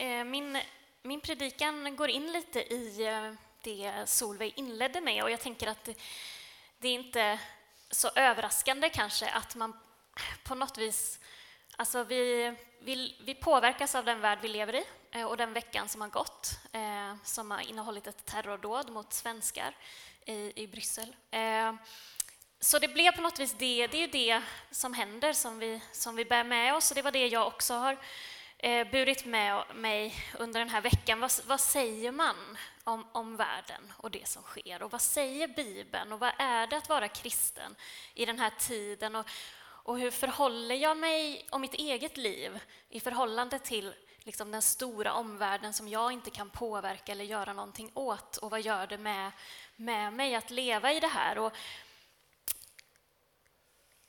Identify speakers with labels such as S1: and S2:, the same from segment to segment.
S1: Eh, min, min predikan går in lite i eh, det Solveig inledde med och jag tänker att det, det är inte så överraskande kanske att man på något vis Alltså vi, vi, vi, påverkas av den värld vi lever i eh, och den veckan som har gått som har innehållit ett terrordåd mot svenskar i, i Bryssel. Så det blev på något vis det, det är det som händer som vi, som vi bär med oss och det var det jag också har eh, burit med mig under den här veckan. Vad, vad säger man om, om världen och det som sker? Och vad säger Bibeln? Och vad är det att vara kristen i den här tiden? Och, och hur förhåller jag mig om mitt eget liv i förhållande till liksom, den stora omvärlden som jag inte kan påverka eller göra någonting åt? Och vad gör det med, med mig att leva i det här? Och,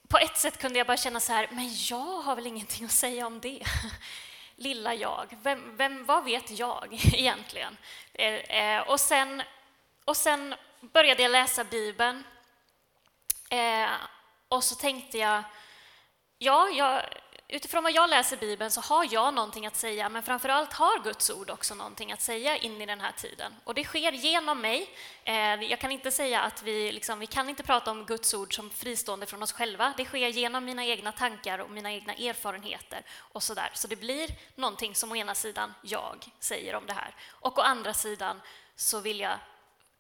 S1: på ett sätt kunde jag bara känna så här, men jag har väl ingenting att säga om det. lilla jag. Vem, vem, vad vet jag egentligen? Eh, eh, och, sen, och sen började jag läsa Bibeln. Eh, och så tänkte jag, ja, jag, utifrån vad jag läser Bibeln så har jag någonting att säga, men framför allt har Guds ord också någonting att säga in i den här tiden. Och det sker genom mig. Eh, jag kan inte säga att vi, liksom, vi kan inte prata om Guds ord som fristående från oss själva. Det sker genom mina egna tankar och mina egna erfarenheter och så där. Så det blir någonting som å ena sidan jag säger om det här och å andra sidan så vill jag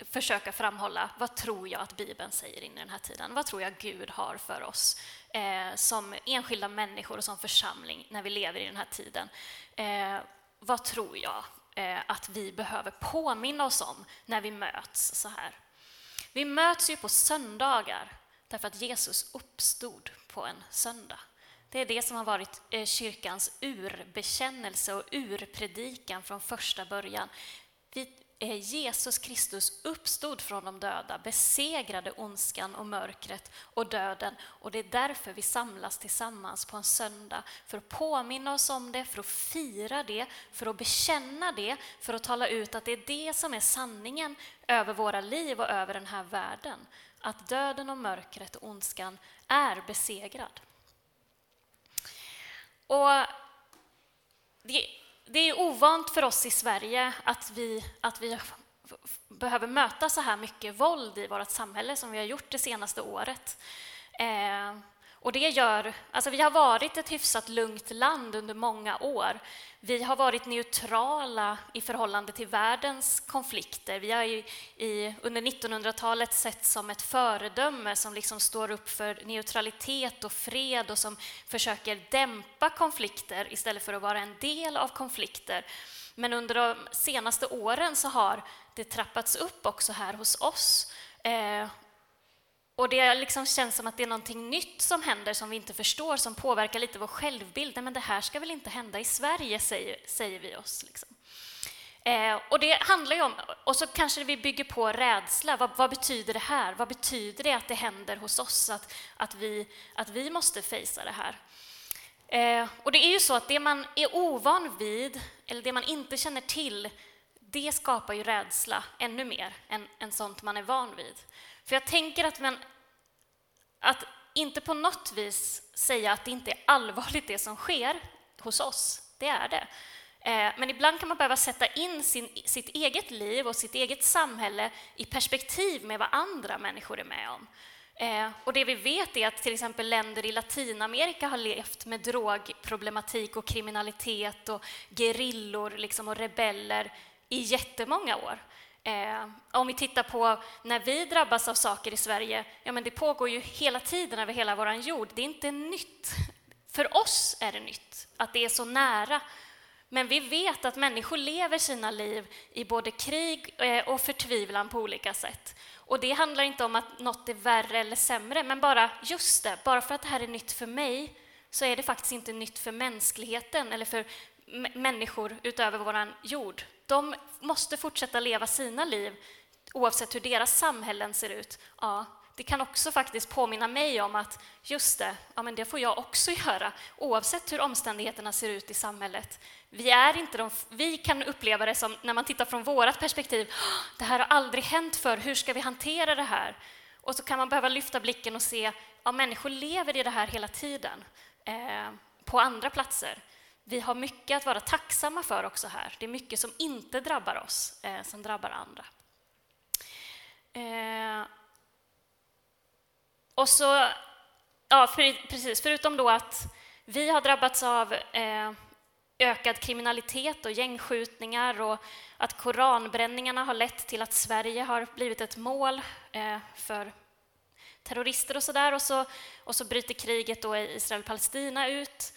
S1: försöka framhålla vad tror jag att Bibeln säger in i den här tiden? Vad tror jag Gud har för oss eh, som enskilda människor och som församling när vi lever i den här tiden? Eh, vad tror jag eh, att vi behöver påminna oss om när vi möts så här? Vi möts ju på söndagar därför att Jesus uppstod på en söndag. Det är det som har varit eh, kyrkans urbekännelse och urpredikan från första början. Vi Jesus Kristus uppstod från de döda, besegrade ondskan och mörkret och döden. Och det är därför vi samlas tillsammans på en söndag, för att påminna oss om det, för att fira det, för att bekänna det, för att tala ut att det är det som är sanningen över våra liv och över den här världen. Att döden och mörkret och ondskan är besegrad. Och det det är ovant för oss i Sverige att vi, att vi behöver möta så här mycket våld i vårt samhälle som vi har gjort det senaste året. Eh, och det gör, alltså vi har varit ett hyfsat lugnt land under många år. Vi har varit neutrala i förhållande till världens konflikter. Vi har i, i, under 1900-talet sett som ett föredöme som liksom står upp för neutralitet och fred och som försöker dämpa konflikter istället för att vara en del av konflikter. Men under de senaste åren så har det trappats upp också här hos oss. Eh, och det liksom känns som att det är någonting nytt som händer som vi inte förstår, som påverkar lite vår självbild. Nej, men det här ska väl inte hända i Sverige, säger, säger vi oss. Liksom. Eh, och det handlar ju om, och så kanske vi bygger på rädsla. Vad, vad, betyder det här? Vad betyder det att det händer hos oss, att, att, vi, att vi måste fejsa det här? Eh, och det är ju så att det man är ovan vid, eller det man inte känner till, det skapar ju rädsla ännu mer än, än sånt man är van vid. För jag tänker att, man, att inte på något vis säga att det inte är allvarligt det som sker hos oss, det är det. Eh, men ibland kan man behöva sätta in sin, sitt eget liv och sitt eget samhälle i perspektiv med vad andra människor är med om. Eh, och det vi vet är att till exempel länder i Latinamerika har levt med drogproblematik och kriminalitet och gerillor liksom och rebeller i jättemånga år. Eh, om vi tittar på när vi drabbas av saker i Sverige, ja men det pågår ju hela tiden över hela vår jord. Det är inte nytt. För oss är det nytt att det är så nära. Men vi vet att människor lever sina liv i både krig eh, och förtvivlan på olika sätt. Och det handlar inte om att något är värre eller sämre, men bara just det, bara för att det här är nytt för mig så är det faktiskt inte nytt för mänskligheten eller för människor utöver vår jord. De måste fortsätta leva sina liv oavsett hur deras samhällen ser ut. Ja, det kan också faktiskt påminna mig om att just det, ja, men det får jag också göra oavsett hur omständigheterna ser ut i samhället. Vi, är inte de, vi kan uppleva det som, när man tittar från vårt perspektiv, det här har aldrig hänt för hur ska vi hantera det här? Och så kan man behöva lyfta blicken och se, ja, människor lever i det här hela tiden, eh, på andra platser vi har mycket att vara tacksamma för också här. Det är mycket som inte drabbar oss, eh, som drabbar andra. Eh, och så, ja för, precis, förutom då att vi har drabbats av eh, ökad kriminalitet och gängskjutningar och att koranbränningarna har lett till att Sverige har blivit ett mål eh, för terrorister och sådär. Och så, och så bryter kriget då i Israel-Palestina ut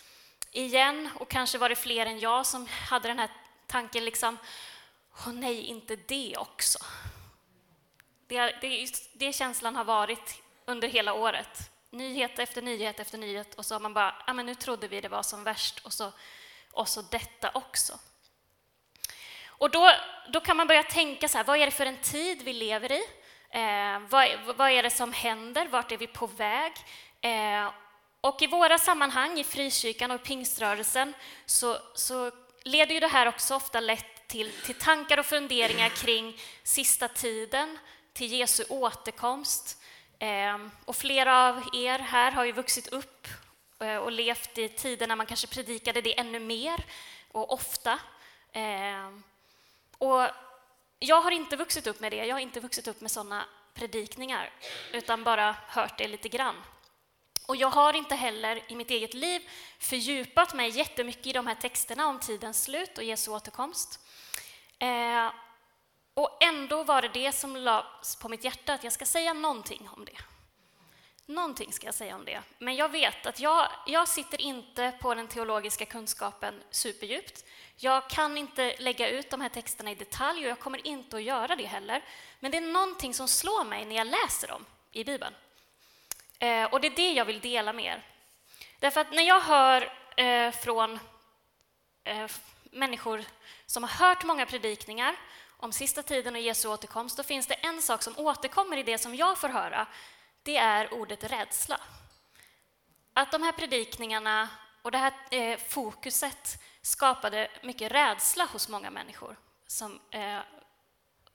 S1: igen och kanske var det fler än jag som hade den här tanken liksom, åh nej, inte det också. Det, det, det känslan har varit under hela året. Nyhet efter nyhet efter nyhet och så har man bara, ja men nu trodde vi det var som värst och så, och så detta också. Och då, då kan man börja tänka så här, vad är det för en tid vi lever i? Eh, vad, vad, är det som händer? Vart är vi på väg? Eh, och i våra sammanhang, i frikyrkan och pingströrelsen, så, så leder ju det här också ofta lätt till, till tankar och funderingar kring sista tiden, till Jesu återkomst. Eh, och flera av er här har ju vuxit upp eh, och levt i tider när man kanske predikade det ännu mer och ofta. Eh, och jag har inte vuxit upp med det, jag har inte vuxit upp med sådana predikningar, utan bara hört det lite grann. Och jag har inte heller i mitt eget liv fördjupat mig jättemycket i de här texterna om tidens slut och Jesu återkomst. Eh, och ändå var det det som lades på mitt hjärta, att jag ska säga någonting om det. Någonting ska jag säga om det. Men jag vet att jag, jag sitter inte på den teologiska kunskapen superdjupt. Jag kan inte lägga ut de här texterna i detalj och jag kommer inte att göra det heller. Men det är någonting som slår mig när jag läser dem i Bibeln. Eh, och det är det jag vill dela med er. Därför att när jag hör eh, från eh, människor som har hört många predikningar om sista tiden och Jesu återkomst, då finns det en sak som återkommer i det som jag får höra. Det är ordet rädsla. Att de här predikningarna och det här eh, fokuset skapade mycket rädsla hos många människor. Som, eh,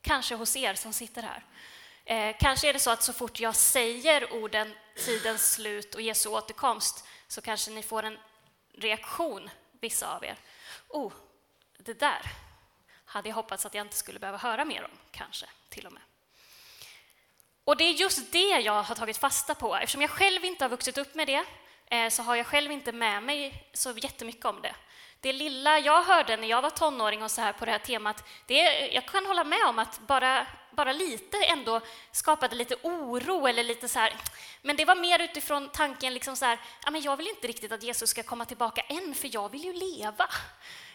S1: kanske hos er som sitter här. Eh, kanske är det så att så fort jag säger orden tidens slut och Jesu återkomst så kanske ni får en reaktion, vissa av er. Oh, det där hade jag hoppats att jag inte skulle behöva höra mer om, kanske till och med. Och det är just det jag har tagit fasta på. Eftersom jag själv inte har vuxit upp med det eh, så har jag själv inte med mig så jättemycket om det. Det lilla jag hörde när jag var tonåring och så här på det här temat, det, jag kan hålla med om att bara, bara lite ändå skapade lite oro eller lite så här, men det var mer utifrån tanken liksom så här, ja, men jag vill inte riktigt att Jesus ska komma tillbaka än, för jag vill ju leva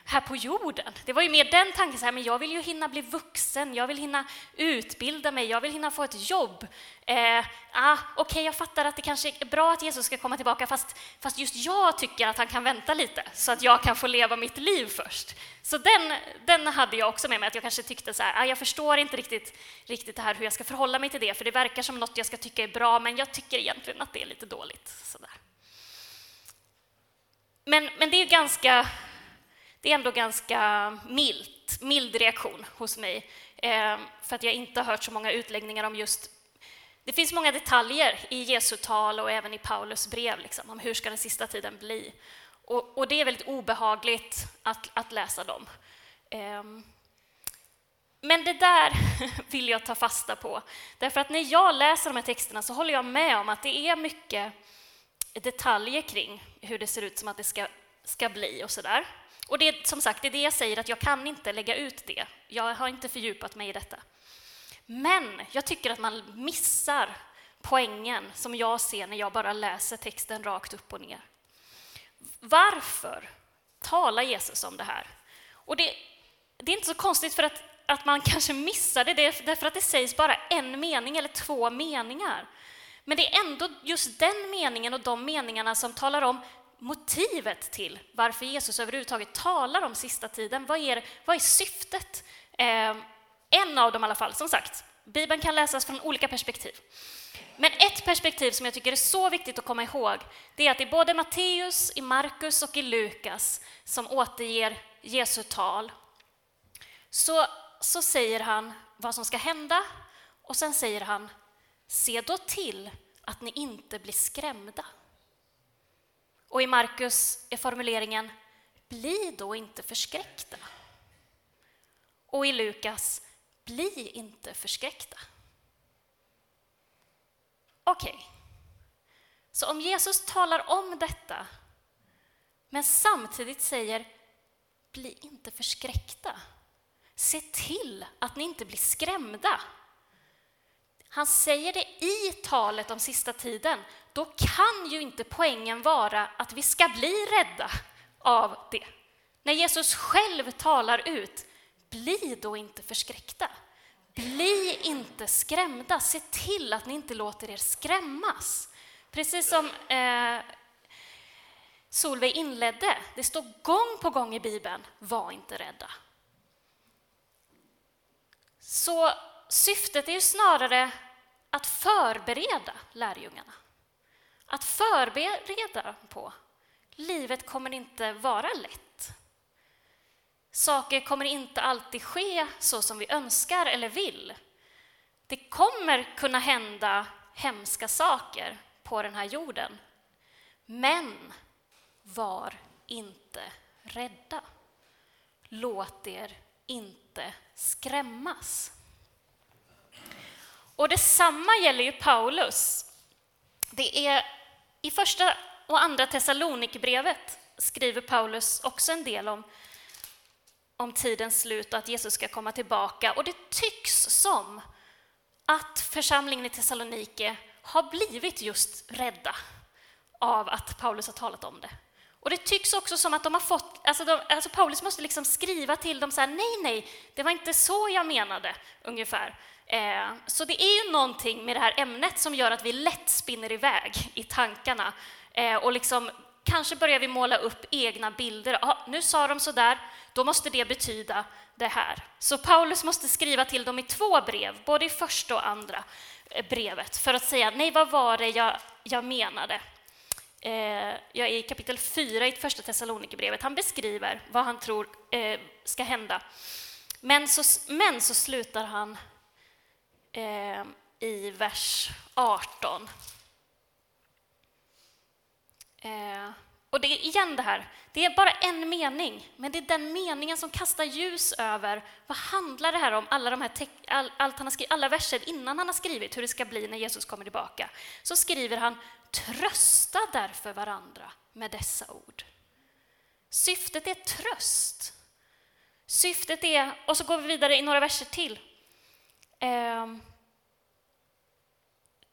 S1: här på jorden. Det var ju mer den tanken, så här, men jag vill ju hinna bli vuxen, jag vill hinna utbilda mig, jag vill hinna få ett jobb. Eh, ah, Okej, okay, jag fattar att det kanske är bra att Jesus ska komma tillbaka, fast, fast just jag tycker att han kan vänta lite, så att jag kan få leva mitt liv först. Så den, den hade jag också med mig, att jag kanske tyckte så här, ah, jag förstår inte riktigt, riktigt det här hur jag ska förhålla mig till det, för det verkar som något jag ska tycka är bra, men jag tycker egentligen att det är lite dåligt. Så där. Men, men det är ganska det är ändå ganska milt, mild reaktion hos mig, eh, för att jag inte har hört så många utläggningar om just... Det finns många detaljer i Jesu tal och även i Paulus brev liksom, om hur ska den sista tiden bli. Och, och det är väldigt obehagligt att, att läsa dem. Eh, men det där vill jag ta fasta på, därför att när jag läser de här texterna så håller jag med om att det är mycket detaljer kring hur det ser ut som att det ska, ska bli och sådär. Och det är som sagt, det är det jag säger, att jag kan inte lägga ut det. Jag har inte fördjupat mig i detta. Men jag tycker att man missar poängen som jag ser när jag bara läser texten rakt upp och ner. Varför talar Jesus om det här? Och det, det är inte så konstigt för att, att man kanske missar det, därför att det sägs bara en mening eller två meningar. Men det är ändå just den meningen och de meningarna som talar om motivet till varför Jesus överhuvudtaget talar om sista tiden. Vad är, vad är syftet? Eh, en av dem i alla fall, som sagt, Bibeln kan läsas från olika perspektiv. Men ett perspektiv som jag tycker är så viktigt att komma ihåg, det är att i både Matteus, i Markus och i Lukas, som återger Jesu tal, så, så säger han vad som ska hända och sen säger han, se då till att ni inte blir skrämda. Och i Markus är formuleringen bli då inte förskräckta. Och i Lukas, bli inte förskräckta. Okej, okay. så om Jesus talar om detta, men samtidigt säger bli inte förskräckta. Se till att ni inte blir skrämda. Han säger det i talet om sista tiden. Då kan ju inte poängen vara att vi ska bli rädda av det. När Jesus själv talar ut, bli då inte förskräckta. Bli inte skrämda. Se till att ni inte låter er skrämmas. Precis som eh, Solveig inledde, det står gång på gång i Bibeln, var inte rädda. Så syftet är ju snarare att förbereda lärjungarna. Att förbereda på livet kommer inte vara lätt. Saker kommer inte alltid ske så som vi önskar eller vill. Det kommer kunna hända hemska saker på den här jorden. Men var inte rädda. Låt er inte skrämmas. Och detsamma gäller ju Paulus. Det är i första och andra Thessalonikerbrevet skriver Paulus också en del om, om tidens slut och att Jesus ska komma tillbaka. Och det tycks som att församlingen i Thessalonike har blivit just rädda av att Paulus har talat om det. Och det tycks också som att de har fått, alltså, de, alltså Paulus måste liksom skriva till dem så här, nej, nej, det var inte så jag menade, ungefär. Eh, så det är ju någonting med det här ämnet som gör att vi lätt spinner iväg i tankarna eh, och liksom kanske börjar vi måla upp egna bilder. Ah, nu sa de så där, då måste det betyda det här. Så Paulus måste skriva till dem i två brev, både i första och andra eh, brevet, för att säga nej, vad var det jag, jag menade? Eh, är i kapitel 4 i första Thessalonikerbrevet. Han beskriver vad han tror eh, ska hända. Men så, men så slutar han eh, i vers 18. Eh, och det är igen det här, det är bara en mening, men det är den meningen som kastar ljus över vad handlar det här om, alla, de här all, allt han har skrivit, alla verser innan han har skrivit hur det ska bli när Jesus kommer tillbaka. Så skriver han Trösta därför varandra med dessa ord. Syftet är tröst. Syftet är, och så går vi vidare i några verser till. Eh,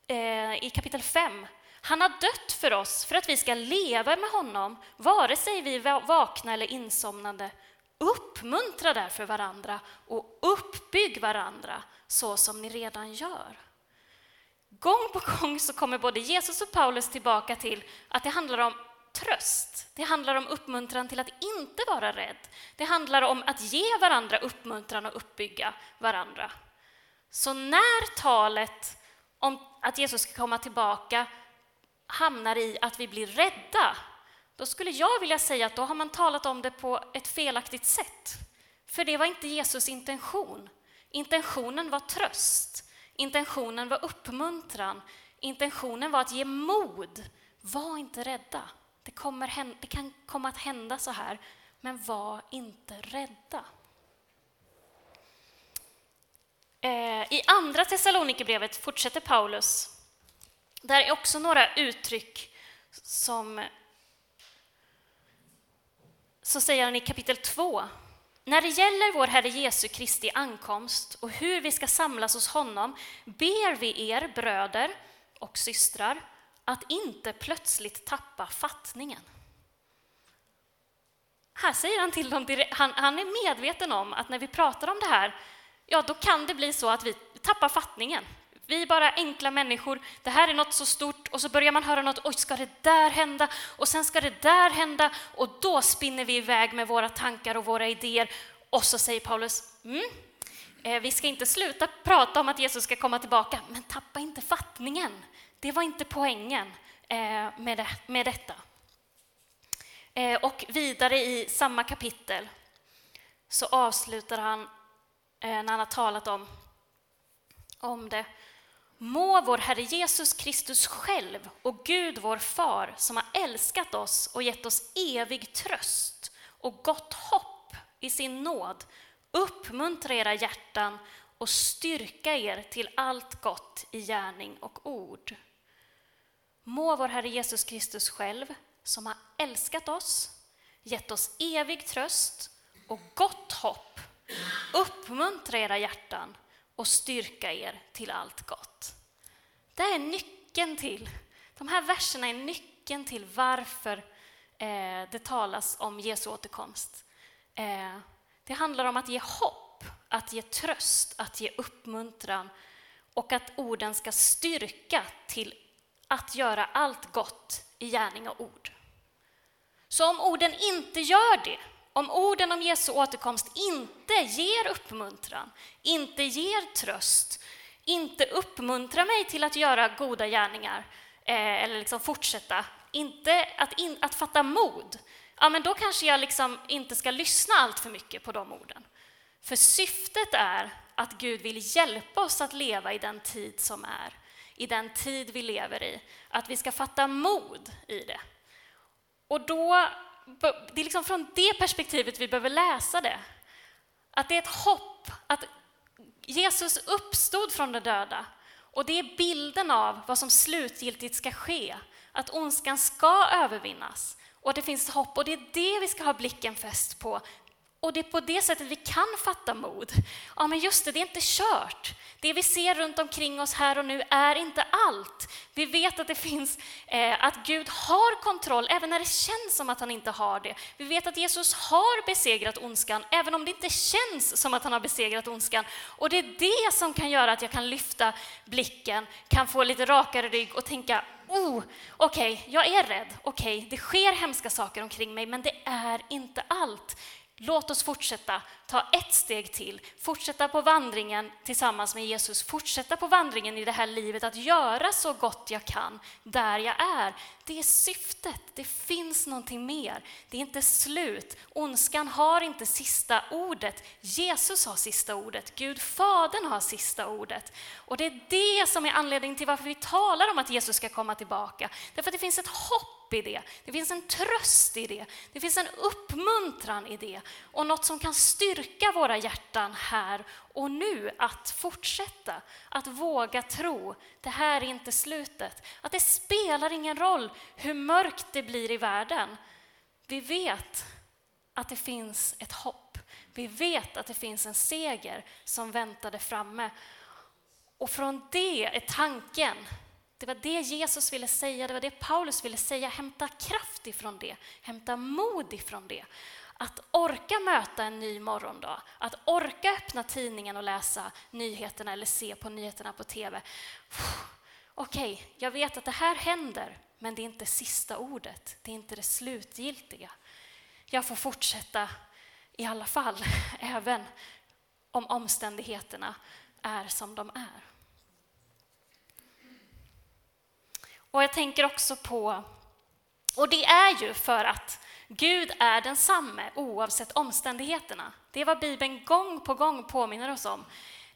S1: eh, I kapitel 5. Han har dött för oss för att vi ska leva med honom, vare sig vi är vakna eller insomnade. Uppmuntra därför varandra och uppbygg varandra så som ni redan gör. Gång på gång så kommer både Jesus och Paulus tillbaka till att det handlar om tröst. Det handlar om uppmuntran till att inte vara rädd. Det handlar om att ge varandra uppmuntran och uppbygga varandra. Så när talet om att Jesus ska komma tillbaka hamnar i att vi blir rädda, då skulle jag vilja säga att då har man talat om det på ett felaktigt sätt. För det var inte Jesus intention. Intentionen var tröst. Intentionen var uppmuntran. Intentionen var att ge mod. Var inte rädda. Det, kommer, det kan komma att hända så här, men var inte rädda. Eh, Eh, I andra Thessalonikerbrevet fortsätter Paulus. Där är också några uttryck som... Så säger han i kapitel 2 när det gäller vår Herre Jesu Kristi ankomst och hur vi ska samlas hos honom ber vi er bröder och systrar att inte plötsligt tappa fattningen. Här säger han till dem, han, han är medveten om att när vi pratar om det här, ja då kan det bli så att vi tappar fattningen. Vi är bara enkla människor, det här är något så stort och så börjar man höra något, oj, ska det där hända? Och sen ska det där hända och då spinner vi iväg med våra tankar och våra idéer. Och så säger Paulus, mm, eh, vi ska inte sluta prata om att Jesus ska komma tillbaka, men tappa inte fattningen. Det var inte poängen eh, med, det, med detta. Eh, och vidare i samma kapitel så avslutar han, Eh, när han har talat om, om det, Må vår Herre Jesus Kristus själv och Gud vår far, som har älskat oss och gett oss evig tröst och gott hopp i sin nåd uppmuntra era hjärtan och styrka er till allt gott i gärning och ord. Må vår Herre Jesus Kristus själv, som har älskat oss, gett oss evig tröst och gott hopp, uppmuntra era hjärtan och styrka er till allt gott. Det är nyckeln till, de här verserna är nyckeln till varför eh, det talas om Jesu återkomst. Eh, det handlar om att ge hopp, att ge tröst, att ge uppmuntran och att orden ska styrka till att göra allt gott i gärning och ord. Så om orden inte gör det, om orden om Jesu återkomst inte ger uppmuntran, inte ger tröst, inte uppmuntrar mig till att göra goda gärningar eh, eller liksom fortsätta, inte att, in, att fatta mod, ja, men då kanske jag liksom inte ska lyssna allt för mycket på de orden. För syftet är att Gud vill hjälpa oss att leva i den tid som är, i den tid vi lever i, att vi ska fatta mod i det. Och då, det är liksom från det perspektivet vi behöver läsa det. Att det är ett hopp, att Jesus uppstod från de döda. Och det är bilden av vad som slutgiltigt ska ske, att ondskan ska övervinnas. Och det finns hopp och det är det vi ska ha blicken fäst på. Och det är på det sättet vi kan fatta mod. Ja, men just det, det är inte kört. Det vi ser runt omkring oss här och nu är inte allt. Vi vet att det finns, eh, att Gud har kontroll, även när det känns som att han inte har det. Vi vet att Jesus har besegrat ondskan, även om det inte känns som att han har besegrat ondskan. Och det är det som kan göra att jag kan lyfta blicken, kan få lite rakare rygg och tänka, oh, okej, okay, jag är rädd, okej, okay, det sker hemska saker omkring mig, men det är inte allt. Låt oss fortsätta, ta ett steg till, fortsätta på vandringen tillsammans med Jesus, fortsätta på vandringen i det här livet, att göra så gott jag kan där jag är. Det är syftet, det finns någonting mer. Det är inte slut. Ondskan har inte sista ordet. Jesus har sista ordet. Gud, Fadern har sista ordet. Och det är det som är anledningen till varför vi talar om att Jesus ska komma tillbaka. Därför att det finns ett hopp i det. Det finns en tröst i det. Det finns en uppmuntran i det och något som kan styrka våra hjärtan här och nu att fortsätta, att våga tro. Det här är inte slutet. Att det spelar ingen roll hur mörkt det blir i världen. Vi vet att det finns ett hopp. Vi vet att det finns en seger som väntade framme. Och från det är tanken det var det Jesus ville säga, det var det Paulus ville säga. Hämta kraft ifrån det, hämta mod ifrån det. Att orka möta en ny morgondag, att orka öppna tidningen och läsa nyheterna eller se på nyheterna på TV. Okej, okay, jag vet att det här händer, men det är inte sista ordet, det är inte det slutgiltiga. Jag får fortsätta i alla fall, även om omständigheterna är som de är. Och jag tänker också på, och det är ju för att Gud är densamme oavsett omständigheterna. Det är vad Bibeln gång på gång påminner oss om.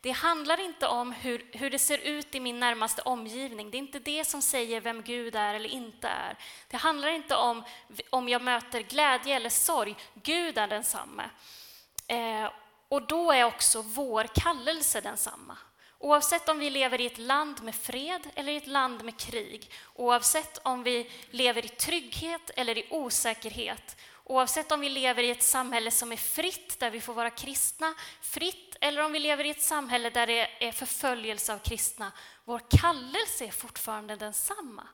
S1: Det handlar inte om hur, hur det ser ut i min närmaste omgivning. Det är inte det som säger vem Gud är eller inte är. Det handlar inte om om jag möter glädje eller sorg. Gud är densamme. Eh, och då är också vår kallelse densamma. Oavsett om vi lever i ett land med fred eller i ett land med krig, oavsett om vi lever i trygghet eller i osäkerhet, oavsett om vi lever i ett samhälle som är fritt, där vi får vara kristna fritt, eller om vi lever i ett samhälle där det är förföljelse av kristna, vår kallelse är fortfarande densamma.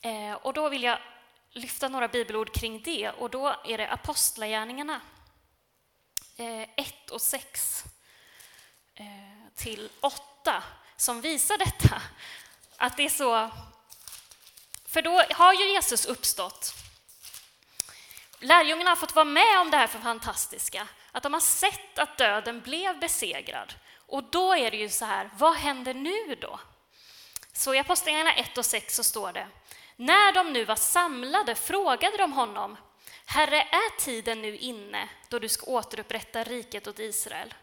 S1: Eh, och då vill jag lyfta några bibelord kring det, och då är det Apostlagärningarna 1 eh, och 6 eh, till 8 som visar detta. Att det är så... För då har ju Jesus uppstått. Lärjungarna har fått vara med om det här för fantastiska, att de har sett att döden blev besegrad. Och då är det ju så här, vad händer nu då? Så i Apostlagärningarna 1 och 6 så står det, när de nu var samlade frågade de honom, Herre, är tiden nu inne då du ska återupprätta riket åt Israel?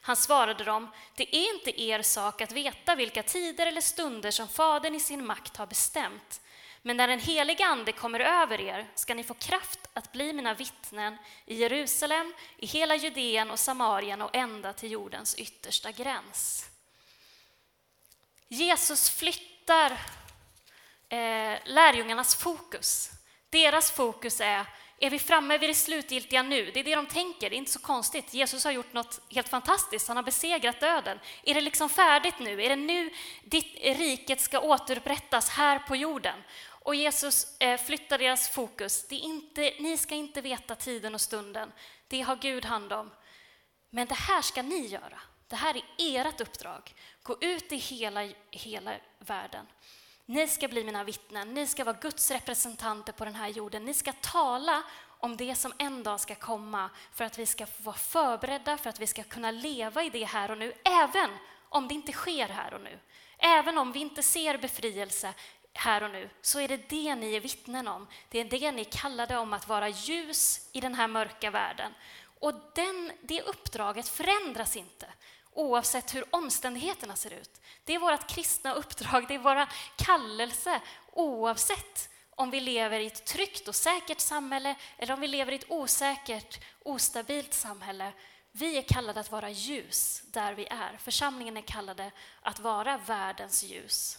S1: Han svarade dem, det är inte er sak att veta vilka tider eller stunder som Fadern i sin makt har bestämt, men när den helige Ande kommer över er ska ni få kraft att bli mina vittnen i Jerusalem, i hela Judeen och Samarien och ända till jordens yttersta gräns. Jesus flyttar eh, lärjungarnas fokus. Deras fokus är är vi framme vid det slutgiltiga nu? Det är det de tänker, det är inte så konstigt. Jesus har gjort något helt fantastiskt, han har besegrat döden. Är det liksom färdigt nu? Är det nu ditt riket ska återupprättas här på jorden? Och Jesus eh, flyttar deras fokus. Det är inte, ni ska inte veta tiden och stunden, det har Gud hand om. Men det här ska ni göra. Det här är ert uppdrag. Gå ut i hela, hela världen. Ni ska bli mina vittnen, ni ska vara Guds representanter på den här jorden. Ni ska tala om det som en dag ska komma för att vi ska vara förberedda, för att vi ska kunna leva i det här och nu, även om det inte sker här och nu. Även om vi inte ser befrielse här och nu, så är det det ni är vittnen om. Det är det ni kallade om att vara ljus i den här mörka världen. Och den, det uppdraget förändras inte oavsett hur omständigheterna ser ut. Det är vårt kristna uppdrag, det är vår kallelse oavsett om vi lever i ett tryggt och säkert samhälle eller om vi lever i ett osäkert, ostabilt samhälle. Vi är kallade att vara ljus där vi är. Församlingen är kallade att vara världens ljus.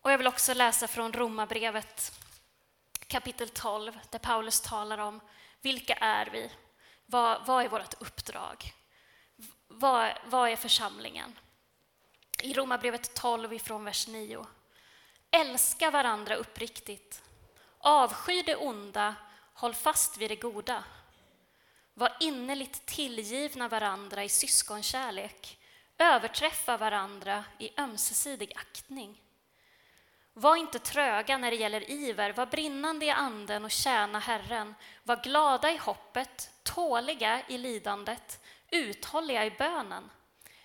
S1: Och jag vill också läsa från Romarbrevet kapitel 12 där Paulus talar om vilka är vi? Vad, vad är vårt uppdrag? Vad, vad är församlingen? I Romarbrevet 12 ifrån vers 9. Älska varandra uppriktigt. Avsky det onda, håll fast vid det goda. Var innerligt tillgivna varandra i syskonkärlek. Överträffa varandra i ömsesidig aktning. Var inte tröga när det gäller iver, var brinnande i anden och tjäna Herren. Var glada i hoppet, tåliga i lidandet, uthålliga i bönen.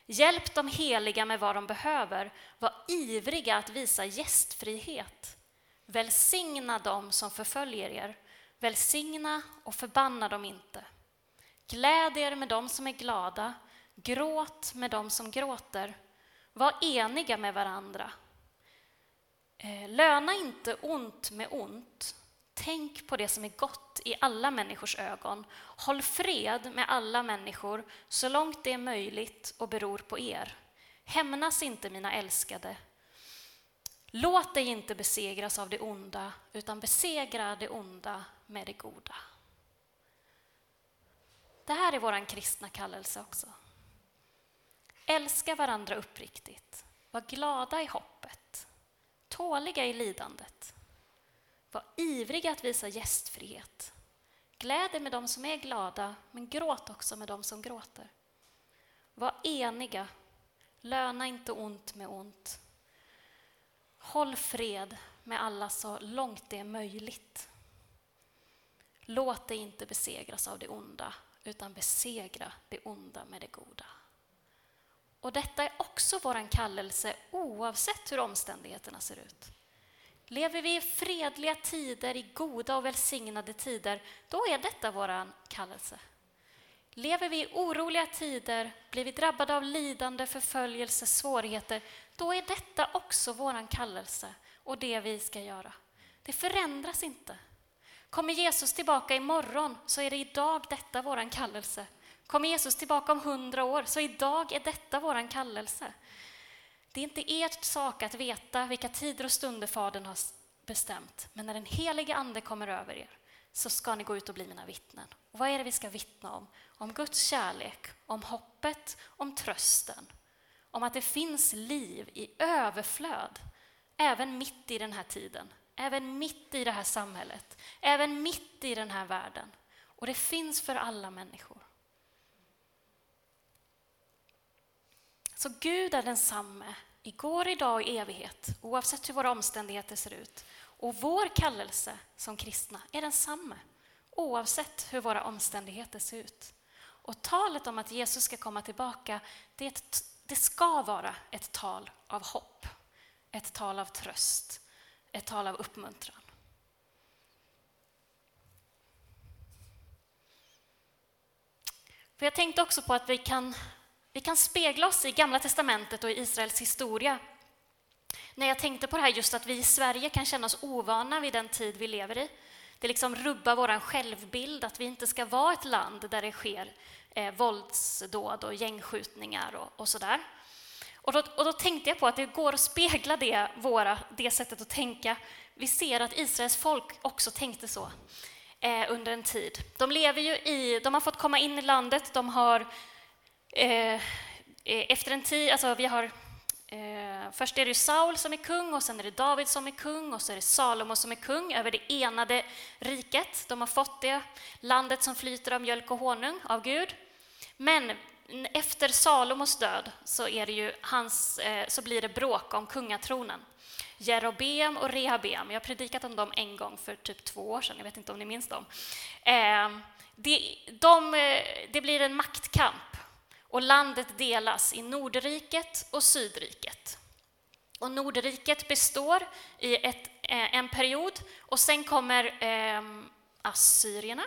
S1: Hjälp de heliga med vad de behöver, var ivriga att visa gästfrihet. Välsigna dem som förföljer er, välsigna och förbanna dem inte. Gläd er med dem som är glada, gråt med dem som gråter. Var eniga med varandra Eh, löna inte ont med ont. Tänk på det som är gott i alla människors ögon. Håll fred med alla människor så långt det är möjligt och beror på er. Hämnas inte, mina älskade. Låt dig inte besegras av det onda, utan besegra det onda med det goda. Det här är vår kristna kallelse också. Älska varandra uppriktigt. Var glada i hopp tåliga i lidandet. Var ivriga att visa gästfrihet. Gläd med dem som är glada, men gråt också med dem som gråter. Var eniga, löna inte ont med ont. Håll fred med alla så långt det är möjligt. Låt dig inte besegras av det onda, utan besegra det onda med det goda. Och detta är också vår kallelse oavsett hur omständigheterna ser ut. Lever vi i fredliga tider, i goda och välsignade tider, då är detta vår kallelse. Lever vi i oroliga tider, blir vi drabbade av lidande, förföljelse, svårigheter, då är detta också vår kallelse och det vi ska göra. Det förändras inte. Kommer Jesus tillbaka imorgon så är det idag detta vår kallelse. Kommer Jesus tillbaka om hundra år, så idag är detta vår kallelse. Det är inte ert sak att veta vilka tider och stunder Fadern har bestämt, men när den helige Ande kommer över er så ska ni gå ut och bli mina vittnen. Och vad är det vi ska vittna om? Om Guds kärlek, om hoppet, om trösten, om att det finns liv i överflöd, även mitt i den här tiden, även mitt i det här samhället, även mitt i den här världen. Och det finns för alla människor. Så Gud är densamme igår, idag och i evighet, oavsett hur våra omständigheter ser ut. Och vår kallelse som kristna är densamme, oavsett hur våra omständigheter ser ut. Och talet om att Jesus ska komma tillbaka, det, ett, det ska vara ett tal av hopp, ett tal av tröst, ett tal av uppmuntran. För jag tänkte också på att vi kan vi kan spegla oss i Gamla testamentet och i Israels historia. när jag tänkte på det här just att vi i Sverige kan känna oss ovana vid den tid vi lever i. Det liksom rubbar vår självbild, att vi inte ska vara ett land där det sker eh, våldsdåd och gängskjutningar och, och sådär. Och då, och då, tänkte jag på att det går att spegla det, våra, det sättet att tänka. Vi ser att Israels folk också tänkte så eh, under en tid. De lever ju i, de har fått komma in i landet, de har Eh, eh, efter en tid, alltså vi har Eh, först är det Saul som är kung, och sen är det David som är kung, och så är det Salomo som är kung över det enade riket. De har fått det landet som flyter av mjölk och honung av Gud. Men efter Salomos död så, är det ju hans, eh, så blir det bråk om kungatronen. Jerobeam och Rehabeam. Jag har predikat om dem en gång för typ två år sedan, jag vet inte om ni minns dem. Eh, det, de, eh, det blir en maktkamp och landet delas i Nordriket och Sydriket. Och Nordriket består i ett, eh, en period och sen kommer eh, assyrierna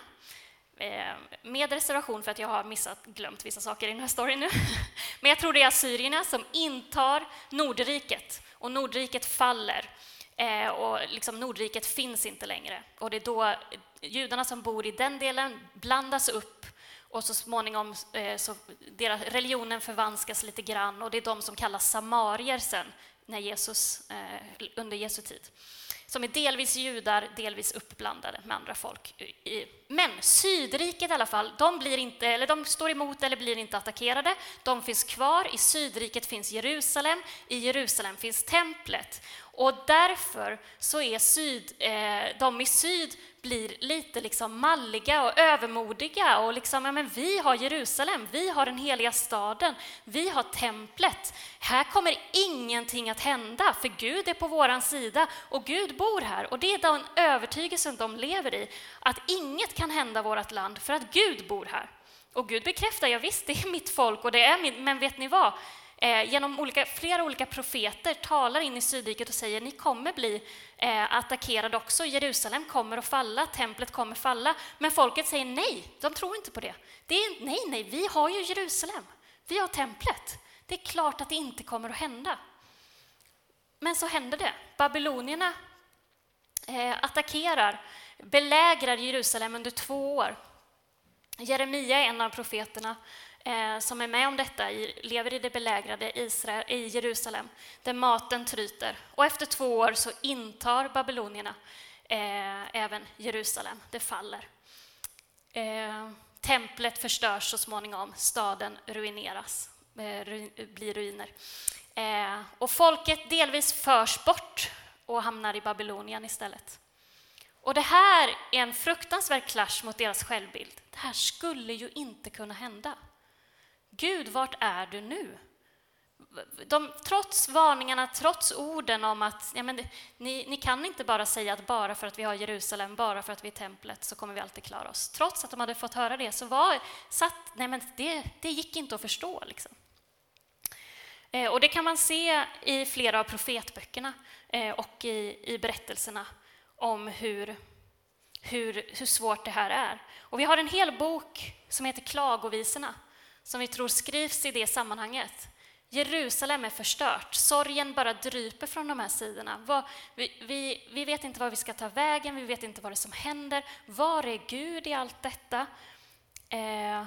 S1: eh, med reservation för att jag har missat, glömt vissa saker i den här storyn nu. Men jag tror det är assyrierna som intar Nordriket och Nordriket faller eh, och liksom Nordriket finns inte längre. Och det är då judarna som bor i den delen blandas upp och så småningom eh, så deras, religionen förvanskas lite grann och det är de som kallas samarier sen när Jesus, eh, under Jesu tid. Som är delvis judar, delvis uppblandade med andra folk. Men Sydriket i alla fall, de, blir inte, eller de står emot eller blir inte attackerade. De finns kvar. I Sydriket finns Jerusalem. I Jerusalem finns templet. Och därför så är syd, eh, de i syd blir lite liksom malliga och övermodiga och liksom, ja, men vi har Jerusalem, vi har den heliga staden, vi har templet. Här kommer ingenting att hända, för Gud är på vår sida och Gud bor här. Och det är den övertygelsen de lever i, att inget kan hända vårt land för att Gud bor här. Och Gud bekräftar, ja visst, det är mitt folk och det är min, men vet ni vad? Eh, genom olika, flera olika profeter talar in i Sydriket och säger ni kommer bli eh, attackerade också. Jerusalem kommer att falla, templet kommer falla. Men folket säger nej, de tror inte på det. det är, nej, nej, vi har ju Jerusalem. Vi har templet. Det är klart att det inte kommer att hända. Men så händer det. Babylonierna eh, attackerar, belägrar Jerusalem under två år. Jeremia är en av profeterna eh, som är med om detta lever i det belägrade Israel, i Jerusalem, där maten tryter. Och efter två år så intar babylonierna eh, även Jerusalem. Det faller. Eh, templet förstörs så småningom, staden ruineras, eh, blir ruiner. Eh, och folket delvis förs bort och hamnar i Babylonien istället. Och det här är en fruktansvärd clash mot deras självbild. Det här skulle ju inte kunna hända. Gud, vart är du nu? De, trots varningarna, trots orden om att ja, men, ni, ni, kan inte bara säga att bara för att vi har Jerusalem, bara för att vi är templet, så kommer vi alltid klara oss. Trots att de hade fått höra det så var satt, nej men det, det gick inte att förstå. Liksom. Eh, och det kan man se i flera av profetböckerna eh, och i, i berättelserna om hur, hur, hur svårt det här är. Och vi har en hel bok som heter Klagovisorna som vi tror skrivs i det sammanhanget. Jerusalem är förstört, sorgen bara dryper från de här sidorna. Vi, vi, vi vet inte var vi ska ta vägen, vi vet inte vad det är som händer. Var är Gud i allt detta? Eh,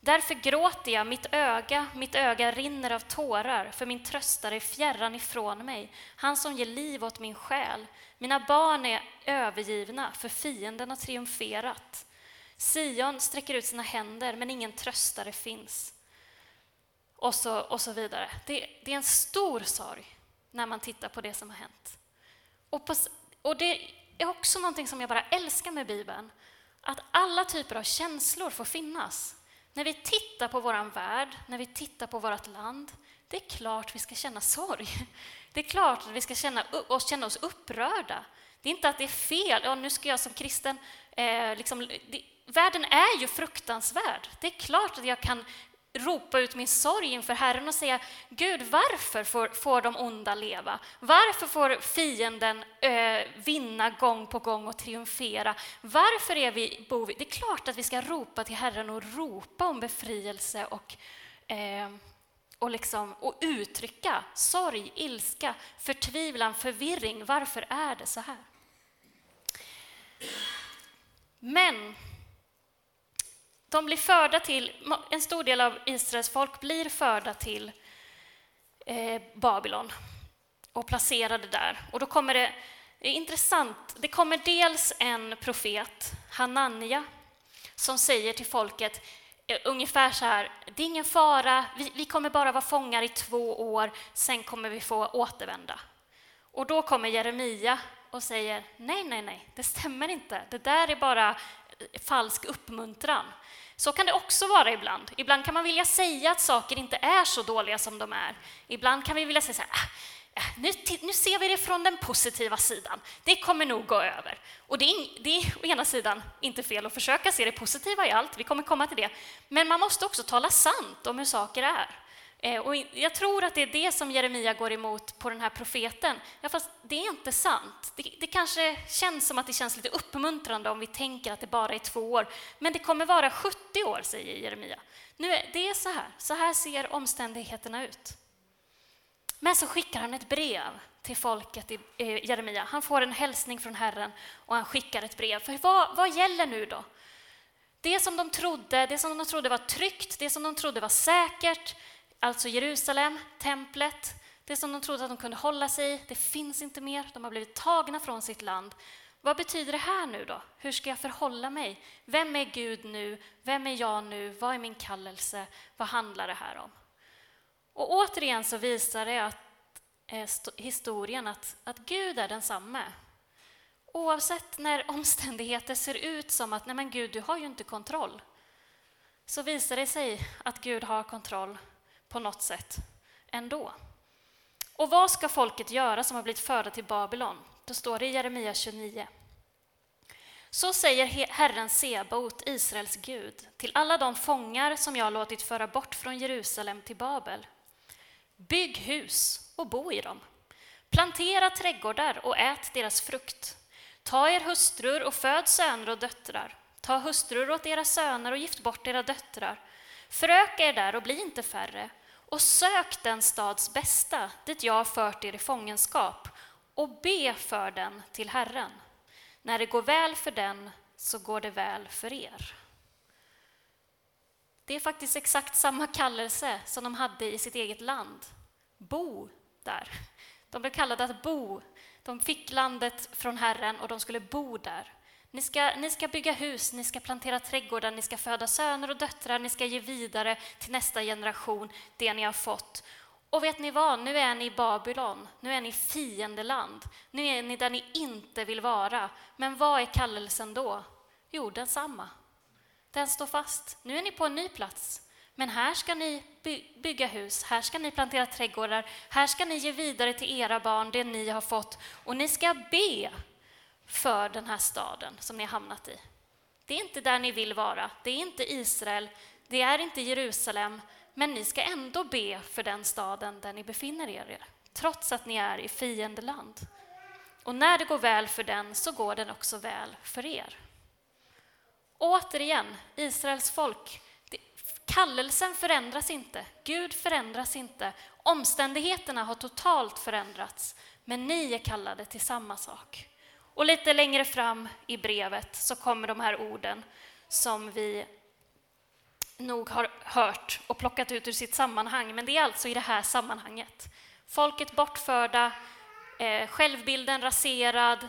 S1: därför gråter jag, mitt öga, mitt öga rinner av tårar, för min tröstare är fjärran ifrån mig, han som ger liv åt min själ. Mina barn är övergivna, för fienden har triumferat. Sion sträcker ut sina händer, men ingen tröstare finns. Och så, och så vidare. Det, det är en stor sorg när man tittar på det som har hänt. Och, på, och det är också någonting som jag bara älskar med Bibeln, att alla typer av känslor får finnas. När vi tittar på vår värld, när vi tittar på vårt land, det är klart vi ska känna sorg. Det är klart att vi ska känna, oss, känna oss upprörda. Det är inte att det är fel, ja, nu ska jag som kristen eh, liksom, det, världen är ju fruktansvärd. Det är klart att jag kan ropa ut min sorg inför Herren och säga Gud, varför får, får de onda leva? Varför får fienden eh, vinna gång på gång och triumfera? Varför är vi bov? Det är klart att vi ska ropa till Herren och ropa om befrielse och, eh, och, liksom, och uttrycka sorg, ilska, förtvivlan, förvirring. Varför är det så här? Men de blir förda till, en stor del av Israels folk blir förda till eh, Babylon och placerade där. Och då kommer det, det är intressant, det kommer dels en profet, Hanania, som säger till folket eh, ungefär så här, det är ingen fara, vi, vi kommer bara vara fångar i två år, sen kommer vi få återvända. Och då kommer Jeremia och säger, nej, nej, nej, det stämmer inte, det där är bara falsk uppmuntran. Så kan det också vara ibland. Ibland kan man vilja säga att saker inte är så dåliga som de är. Ibland kan vi vilja säga så här, ah, nu, nu ser vi det från den positiva sidan. Det kommer nog gå över. Och det är, det är å ena sidan inte fel att försöka se det positiva i allt, vi kommer komma till det. Men man måste också tala sant om hur saker är. Eh, och jag tror att det är det som Jeremia går emot på den här profeten. Ja, fast det är inte sant. Det, det, kanske känns som att det känns lite uppmuntrande om vi tänker att det bara är två år. Men det kommer vara 70 år, säger Jeremia. Nu är, det är så här. Så här ser omständigheterna ut. Men så skickar han ett brev till folket i eh, Jeremia. Han får en hälsning från Herren och han skickar ett brev. För vad, vad gäller nu då? Det som de trodde, det som de trodde var tryggt, det som de trodde var säkert, Alltså Jerusalem, templet, det som de trodde att de kunde hålla sig i, det finns inte mer. De har blivit tagna från sitt land. Vad betyder det här nu då? Hur ska jag förhålla mig? Vem är Gud nu? Vem är jag nu? Vad är min kallelse? Vad handlar det här om? Och återigen så visar det att, eh, historien att, att Gud är densamme. Oavsett när omständigheter ser ut som att nej men Gud, du har ju inte kontroll, så visar det sig att Gud har kontroll på något sätt ändå. Och vad ska folket göra som har blivit förda till Babylon? Då står det i Jeremia 29. Så säger Herren Sebaot, Israels Gud, till alla de fångar som jag låtit föra bort från Jerusalem till Babel. Bygg hus och bo i dem. Plantera trädgårdar och ät deras frukt. Ta er hustrur och föd söner och döttrar. Ta hustrur åt era söner och gift bort era döttrar. Föröka er där och bli inte färre och sök den stads bästa dit jag har fört er i fångenskap och be för den till Herren. När det går väl för den så går det väl för er. Det är faktiskt exakt samma kallelse som de hade i sitt eget land. Bo där. De blev kallade att bo. De fick landet från Herren och de skulle bo där. Ni ska, ni ska bygga hus, ni ska plantera trädgårdar, ni ska föda söner och döttrar, ni ska ge vidare till nästa generation det ni har fått. Och vet ni vad, nu är ni i Babylon, nu är ni fiendeland, nu är ni där ni inte vill vara. Men vad är kallelsen då? Jo, densamma. Den står fast. Nu är ni på en ny plats. Men här ska ni bygga hus, här ska ni plantera trädgårdar, här ska ni ge vidare till era barn det ni har fått och ni ska be för den här staden som ni har hamnat i. Det är inte där ni vill vara, det är inte Israel, det är inte Jerusalem, men ni ska ändå be för den staden där ni befinner er, trots att ni är i fiendeland. Och när det går väl för den så går den också väl för er. Återigen, Israels folk, kallelsen förändras inte, Gud förändras inte, omständigheterna har totalt förändrats, men ni är kallade till samma sak. Och lite längre fram i brevet så kommer de här orden som vi nog har hört och plockat ut ur sitt sammanhang, men det är alltså i det här sammanhanget. Folket bortförda, eh, självbilden raserad,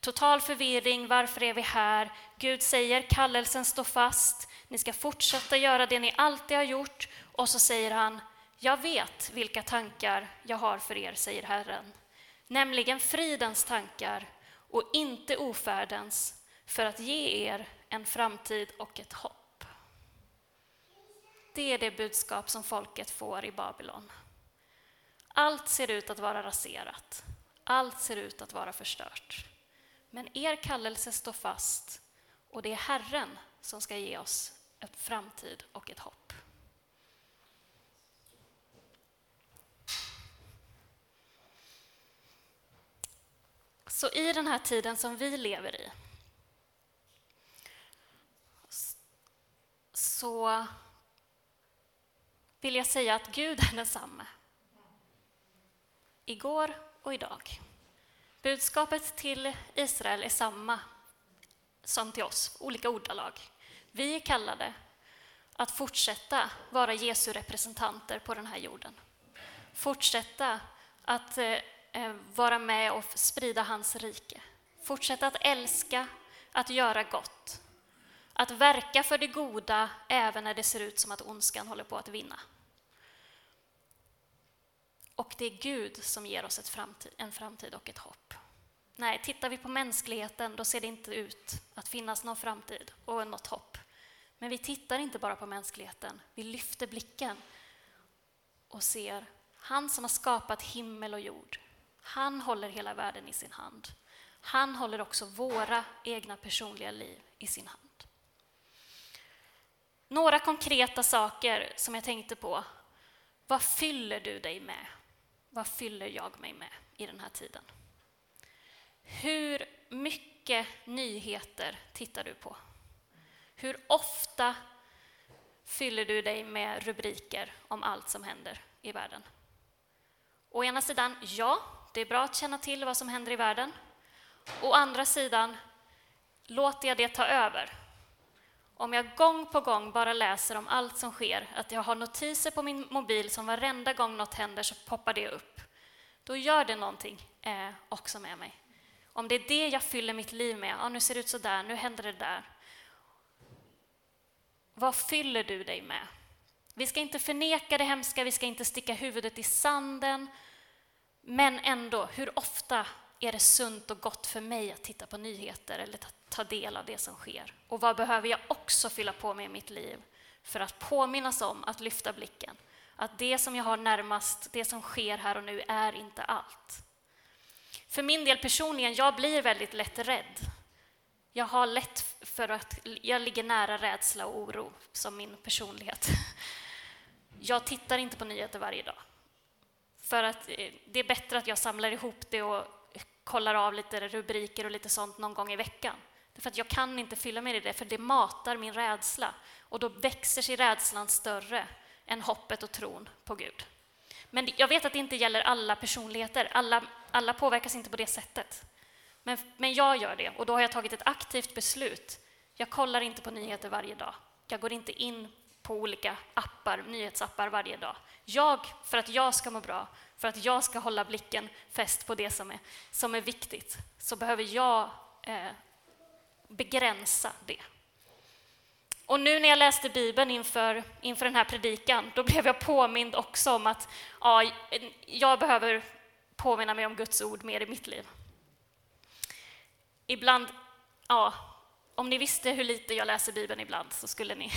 S1: total förvirring, varför är vi här? Gud säger kallelsen står fast, ni ska fortsätta göra det ni alltid har gjort och så säger han, jag vet vilka tankar jag har för er, säger Herren, nämligen fridens tankar och inte ofärdens, för att ge er en framtid och ett hopp. Det är det budskap som folket får i Babylon. Allt ser ut att vara raserat. Allt ser ut att vara förstört. Men er kallelse står fast och det är Herren som ska ge oss en framtid och ett hopp. Så i den här tiden som vi lever i så vill jag säga att Gud är densamme. Igår och idag. Budskapet till Israel är samma som till oss, olika ordalag. Vi är kallade att fortsätta vara Jesu representanter på den här jorden. Fortsätta att eh, Eh, vara med och sprida hans rike. Fortsätta att älska, att göra gott. Att verka för det goda även när det ser ut som att ondskan håller på att vinna. Och det är Gud som ger oss framtid, en framtid och ett hopp. Nej, tittar vi på mänskligheten då ser det inte ut att finnas någon framtid och något hopp. Men vi tittar inte bara på mänskligheten, vi lyfter blicken och ser han som har skapat himmel och jord. Han håller hela världen i sin hand. Han håller också våra egna personliga liv i sin hand. Några konkreta saker som jag tänkte på. Vad fyller du dig med? Vad fyller jag mig med i den här tiden? Hur mycket nyheter tittar du på? Hur ofta fyller du dig med rubriker om allt som händer i världen? Å ena sidan, ja, det är bra att känna till vad som händer i världen. Å andra sidan, låter jag det ta över? Om jag gång på gång bara läser om allt som sker, att jag har notiser på min mobil som varenda gång något händer så poppar det upp, då gör det någonting eh, också med mig. Om det är det jag fyller mitt liv med, ah, nu ser det ut så där, nu händer det där. Vad fyller du dig med? Vi ska inte förneka det hemska, vi ska inte sticka huvudet i sanden. Men ändå, hur ofta är det sunt och gott för mig att titta på nyheter eller ta del av det som sker? Och vad behöver jag också fylla på med i mitt liv för att påminnas om att lyfta blicken? Att det som jag har närmast, det som sker här och nu, är inte allt. För min del personligen, jag blir väldigt lätt rädd. Jag har lätt för att, jag ligger nära rädsla och oro som min personlighet. Jag tittar inte på nyheter varje dag. För att eh, det är bättre att jag samlar ihop det och kollar av lite rubriker och lite sånt någon gång i veckan. För att jag kan inte fylla mig i det, för det matar min rädsla. Och då växer sig rädslan större än hoppet och tron på Gud. Men jag vet att det inte gäller alla personligheter. Alla, alla påverkas inte på det sättet. Men, men jag gör det, och då har jag tagit ett aktivt beslut. Jag kollar inte på nyheter varje dag. Jag går inte in på olika appar, nyhetsappar varje dag. Jag, för att jag ska må bra, för att jag ska hålla blicken fäst på det som är, som är viktigt, så behöver jag eh, begränsa det. Och nu när jag läste Bibeln inför, inför den här predikan, då blev jag påmind också om att ja, jag behöver påminna mig om Guds ord mer i mitt liv. Ibland, ja, om ni visste hur lite jag läser Bibeln ibland så skulle ni...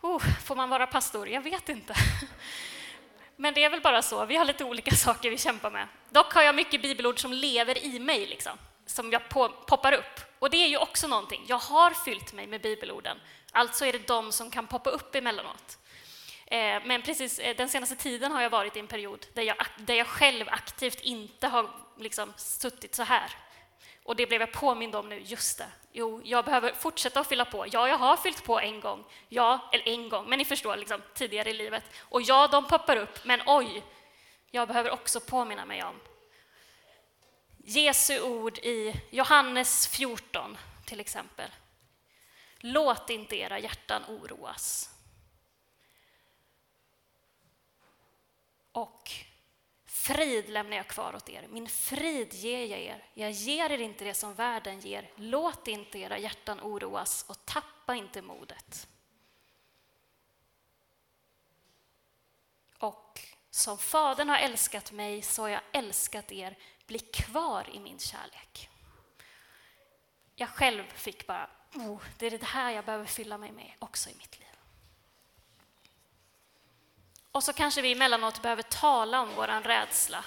S1: Oh, får man vara pastor? Jag vet inte. Men det är väl bara så, vi har lite olika saker vi kämpar med. Dock har jag mycket bibelord som lever i mig, liksom, som jag på, poppar upp. Och det är ju också någonting, jag har fyllt mig med bibelorden, alltså är det de som kan poppa upp emellanåt. Eh, men precis eh, den senaste tiden har jag varit i en period där jag, där jag själv aktivt inte har liksom suttit så här. Och det blev jag påmind om nu, just det. Jo, jag behöver fortsätta att fylla på. Ja, jag har fyllt på en gång. Ja, eller en gång, men ni förstår, liksom, tidigare i livet. Och ja, de poppar upp, men oj, jag behöver också påminna mig om Jesu ord i Johannes 14, till exempel. Låt inte era hjärtan oroas. Och frid lämnar jag kvar åt er, min frid ger jag er. Jag ger er inte det som världen ger. Låt inte era hjärtan oroas och tappa inte modet. Och som Fadern har älskat mig så har jag älskat er bli kvar i min kärlek. Jag själv fick bara, oh, det är det här jag behöver fylla mig med också i mitt liv. Och så kanske vi emellanåt behöver tala om vår rädsla.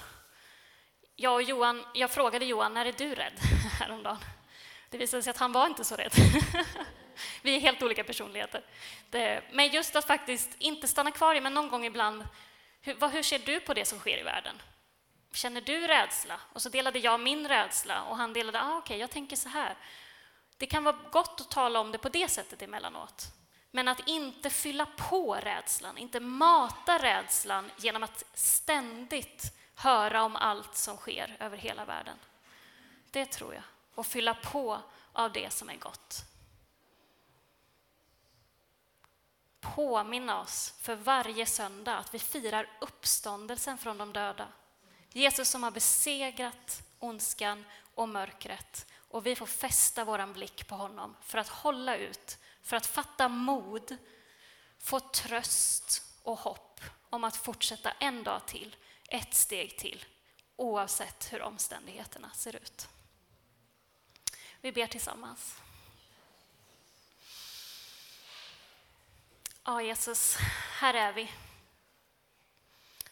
S1: Jag och Johan, jag frågade Johan, när är du rädd? häromdagen. Det visade sig att han var inte så rädd. vi är helt olika personligheter. men just att faktiskt inte stanna kvar i, men någon gång ibland, hur, hur ser du på det som sker i världen? Känner du rädsla? Och så delade jag min rädsla och han delade, ah, okej, okay, jag tänker så här. Det kan vara gott att tala om det på det sättet emellanåt. Men att inte fylla på rädslan, inte mata rädslan genom att ständigt höra om allt som sker över hela världen. Det tror jag. Och fylla på av det som är gott. Påminna oss för varje söndag att vi firar uppståndelsen från de döda. Jesus som har besegrat ondskan och mörkret och vi får fästa vår blick på honom för att hålla ut, för att fatta mod, få tröst och hopp om att fortsätta en dag till, ett steg till, oavsett hur omständigheterna ser ut. Vi ber tillsammans. Ja, Jesus, här är vi.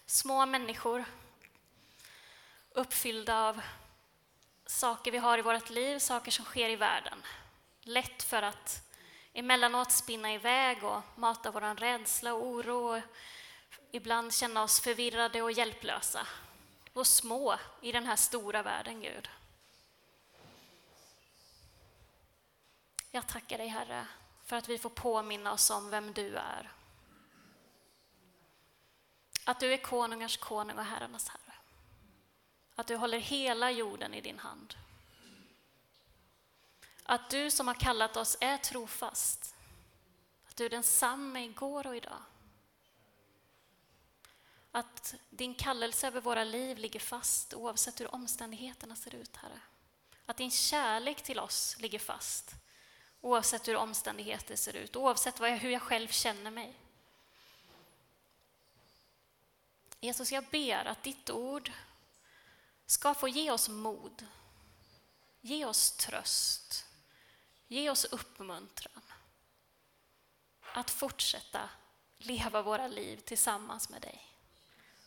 S1: Små människor, uppfyllda av saker vi har i vårt liv, saker som sker i världen. Lätt för att emellanåt spinna iväg och mata vår rädsla och oro och ibland känna oss förvirrade och hjälplösa och små i den här stora världen, Gud. Jag tackar dig, Herre, för att vi får påminna oss om vem du är. Att du är konungars konung och herrarnas herre. Att du håller hela jorden i din hand. Att du som har kallat oss är trofast. Att du är densamme igår och idag. Att din kallelse över våra liv ligger fast oavsett hur omständigheterna ser ut, Herre. Att din kärlek till oss ligger fast oavsett hur omständigheter ser ut, oavsett vad jag, hur jag själv känner mig. Jesus, jag ber att ditt ord ska få ge oss mod, ge oss tröst, ge oss uppmuntran att fortsätta leva våra liv tillsammans med dig,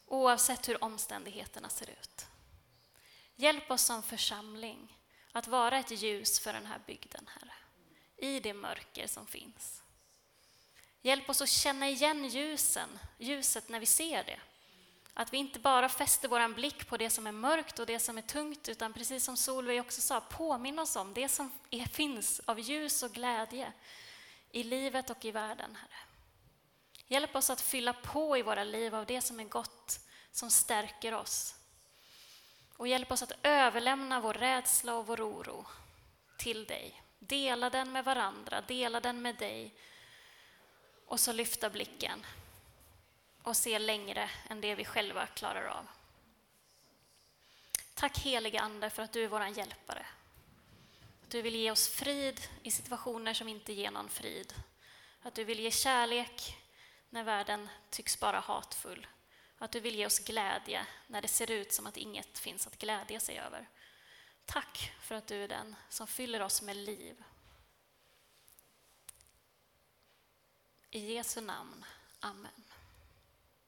S1: oavsett hur omständigheterna ser ut. Hjälp oss som församling att vara ett ljus för den här bygden, Herre, i det mörker som finns. Hjälp oss att känna igen ljusen, ljuset när vi ser det att vi inte bara fäster vår blick på det som är mörkt och det som är tungt, utan precis som Solveig också sa, påminna oss om det som är, finns av ljus och glädje i livet och i världen, Herre. Hjälp oss att fylla på i våra liv av det som är gott, som stärker oss. Och hjälp oss att överlämna vår rädsla och vår oro till dig. Dela den med varandra, dela den med dig och så lyfta blicken och se längre än det vi själva klarar av. Tack helige Ande för att du är vår hjälpare. Att du vill ge oss frid i situationer som inte ger någon frid. Att du vill ge kärlek när världen tycks bara hatfull. Att du vill ge oss glädje när det ser ut som att inget finns att glädja sig över. Tack för att du är den som fyller oss med liv. I Jesu namn. Amen.